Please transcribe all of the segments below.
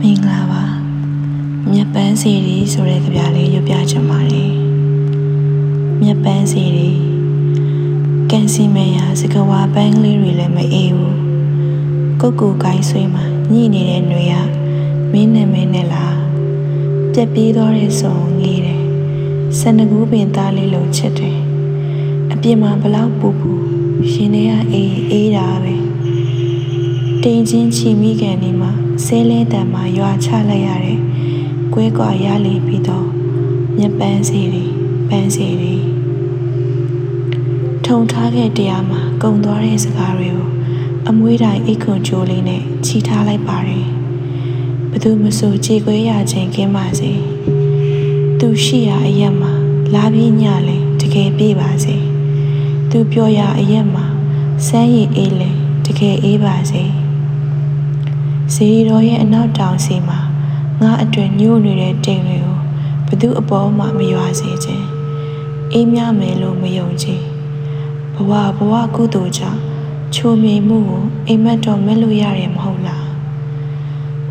မင်္ဂလာပါမြက်ပန်းစီရီဆိုတဲ့ကြပြလေးရွပြချင်ပါတယ်မြက်ပန်းစီရီကန်စီမယာစကဝါပန်းကလေးတွေလည်းမအေးဘူးကုတ်ကူကိုင်းဆွေးမှာညှိနေတဲ့ຫນွေကမင်းနဲ့မင်းနဲ့လားပြက်ပြေးသွားတဲ့ဆုံငေးတယ်စန္ဒကူးပင်သားလေးလိုချစ်တယ်အပြင်မှာဘလောက်ပူပူရှင်ထဲကအေးအေးတာပဲ တင်ချင်းချီမိကန်ဒီမှာဆဲလဲတံမှာရွာချလိုက်ရတဲ့ကွဲကွာရလီပြီးတော့မြက်ပန်းစီတွေပန်းစီတွေထုံထားခဲ့တရားမှာကုံသွားတဲ့စကားတွေကိုအမွေးတိုင်းအိတ်ခွန်ကြိုးလေးနဲ့ချီထားလိုက်ပါတယ်ဘသူမဆိုကြေခွဲရခြင်းကင်းပါစေသူရှိရာအရက်မှာလာပြီးညလဲတကယ်ပြေးပါစေသူပြောရာအရက်မှာစမ်းရည်အေးလဲတကယ်အေးပါစေ ဇီရီတော်ရဲ့အနောက်တောင်စီမှာငါအတွင်ညို့နေတဲ့တိမ်တွေကိုဘသူအပေါ်မှမရွာစေခြင်းအေးမြမယ်လို့မယုံကြည်ဘဝဘဝကုသိုလ်ကြောင့်ချိုးမြိန်မှုကိုအိမ်မက်တော်မဲ့လို့ရတယ်မဟုတ်လား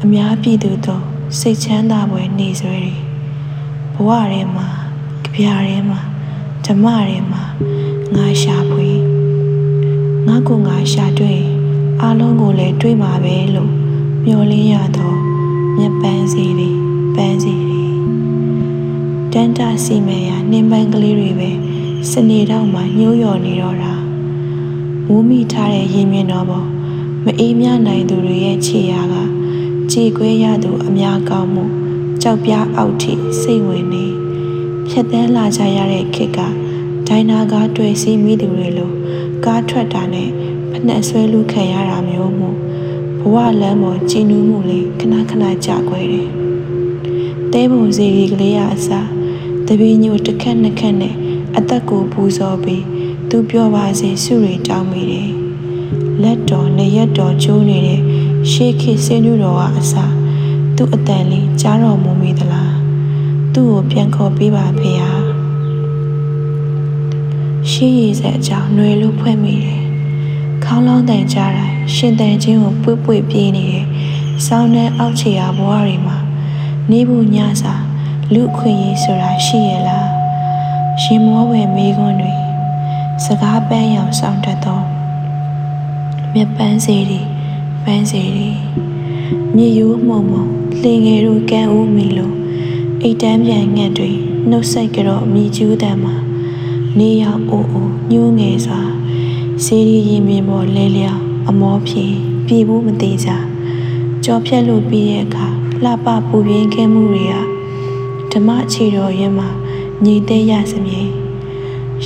အများပြည်သူတို့စိတ်ချမ်းသာပွဲနေဆွဲတွေဘဝထဲမှာကြပြထဲမှာဓမ္မထဲမှာငါရှာဖွေငါကိုငါရှာတွေ့အားလုံးကိုလည်းတွေ့မှာပဲလို့ မျှော်လင့်ရတော့မြက်ပန်းစီတွေပန်းစီတွေတန်တာစီမဲရနှင်းပန်းကလေးတွေပဲစနေတော့မှညှိုးယော်နေတော့တာမူးမိထားတဲ့ရင်မြင်တော့ပေါ်မအေးမြနိုင်သူတွေရဲ့ခြေရာကကြေခွဲရသူအများကောင်းမှုကြောက်ပြားအောက်ထိစိတ်ဝင်နေဖြတ်တန်းလာကြရတဲ့ခေတ်ကဒိုင်နာကားတွေ့စီမိသူတွေလိုကားထွက်တာနဲ့ဖနှက်ဆွဲလူခံရတာမျိုးမှု ဘဝလမ်းပေါ်ကြည်နူးမှုလေးခဏခဏကြာခွဲတယ်။တဲပုံစီရီကလေးကအစားတပင်းညိုတစ်ခက်နှစ်ခက်နဲ့အသက်ကိုပူဇော်ပြီးသူပြောပါစေစုတွေတောင်းမိတယ်။လက်တော်နဲ့ရက်တော်ကျိုးနေတဲ့ရှေးခေတ်စင်းညူတော်ကအစားသူ့အတန်လေးကြားတော်မူမိသလား။သူ့ကိုပြန်ခေါ်ပေးပါဖေဟာ။ရှေးရည်စက်အကြောင်းຫນွေလို့ဖွဲ့မိတယ်။ခေါင်းလောင်း တန်ကြတိုင်းရှင်တန်ချင်းကိုပွေ့ပွေ့ပြေးနေတယ်။ဆောင်းနှန်းအောက်ခြေရာဘဝတွေမှာနေဘူးညစာလူအခွင့်ရေးဆိုတာရှိရလား။ရှင်မောဝယ်မေးခွန်းတွေစကားပန်းရောင်ဆောင်တတ်သောမြပန်းစီတွေပန်းစီတွေမြေရိုးမှုံမှုံလှင်ငယ်တို့ကန်ဦးမီလိုအိတ်တန်းပြန်ငှက်တွေနှုတ်ဆက်ကြတော့မြည်ကျူးတမ်းမှာနေရောက်အိုးအိုးညှိုးငယ်စွာ စီရီရင်မြင်ပေါ်လဲလျောင်းအမောဖြေပြည်ဘူးမသေးကြကြောဖြက်လို့ပြီးတဲ့အခါလှပပူပြင်းခဲ့မှုတွေကဓမ္မခြေတော်ရင်မှာညီတဲ့ရစမြဲ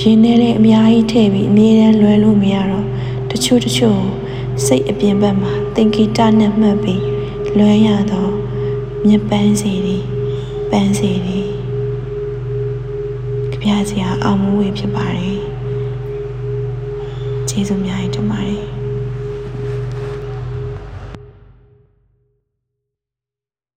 ရင်ထဲလေးအများကြီးထည့်ပြီးအမြဲတမ်းလွယ်လို့မရတော့တချို့တချို့စိတ်အပြင်ဘက်မှာသင်္ကေတနဲ့မှတ်ပြီးလွယ်ရတော့မြပန်းစီတွေပန်းစီတွေကြပြစရာအောင်မှုဝေဖြစ်ပါတယ် ကျေးဇူးများတင်ပါတယ်